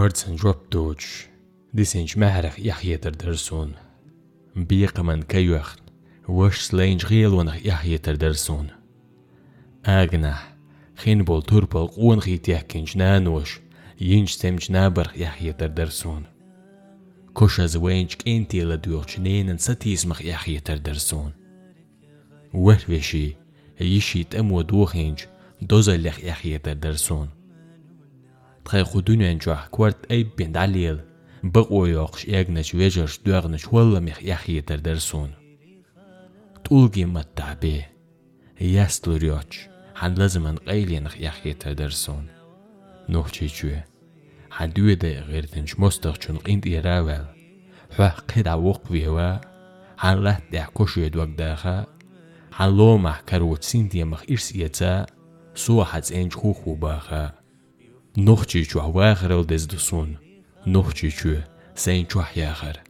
هورتسن جوب دوج ديسنج مهرخ يحيتر درسون بيق من كيوخ وش سلينج غيل ونخ يحيتر درسون أغنح خين بول توربل قون خي تيحكنج نانوش ينج سمج نابر يحيتر درسون كوش زوينج كينتي لدوغ نينن ستيسمخ يحيتر درسون وهوشي يشي تأمو دوخينج دوزلخ يحيتر درسون تخي خدون انجوح كوارت اي بين داليل بقو يوقش اغنش ويجرش دوغنش ولا مخ يحيتر درسون تقولجي متعبي يستوريوش حن لازم ان قيلين يحيتر درسون نوخشي شوي حن دوي ده غير تنش مستغشون قيند إيراوال حوا قيد عوق فيوا حن لحت دع كوشي دوك داخا حن لو مح كروت سينتي مخ إرسيتا سو حز انج خوخو باخا Norte e Chuarguerra desde o sono. Norte e Chu, sem Chuarguerra.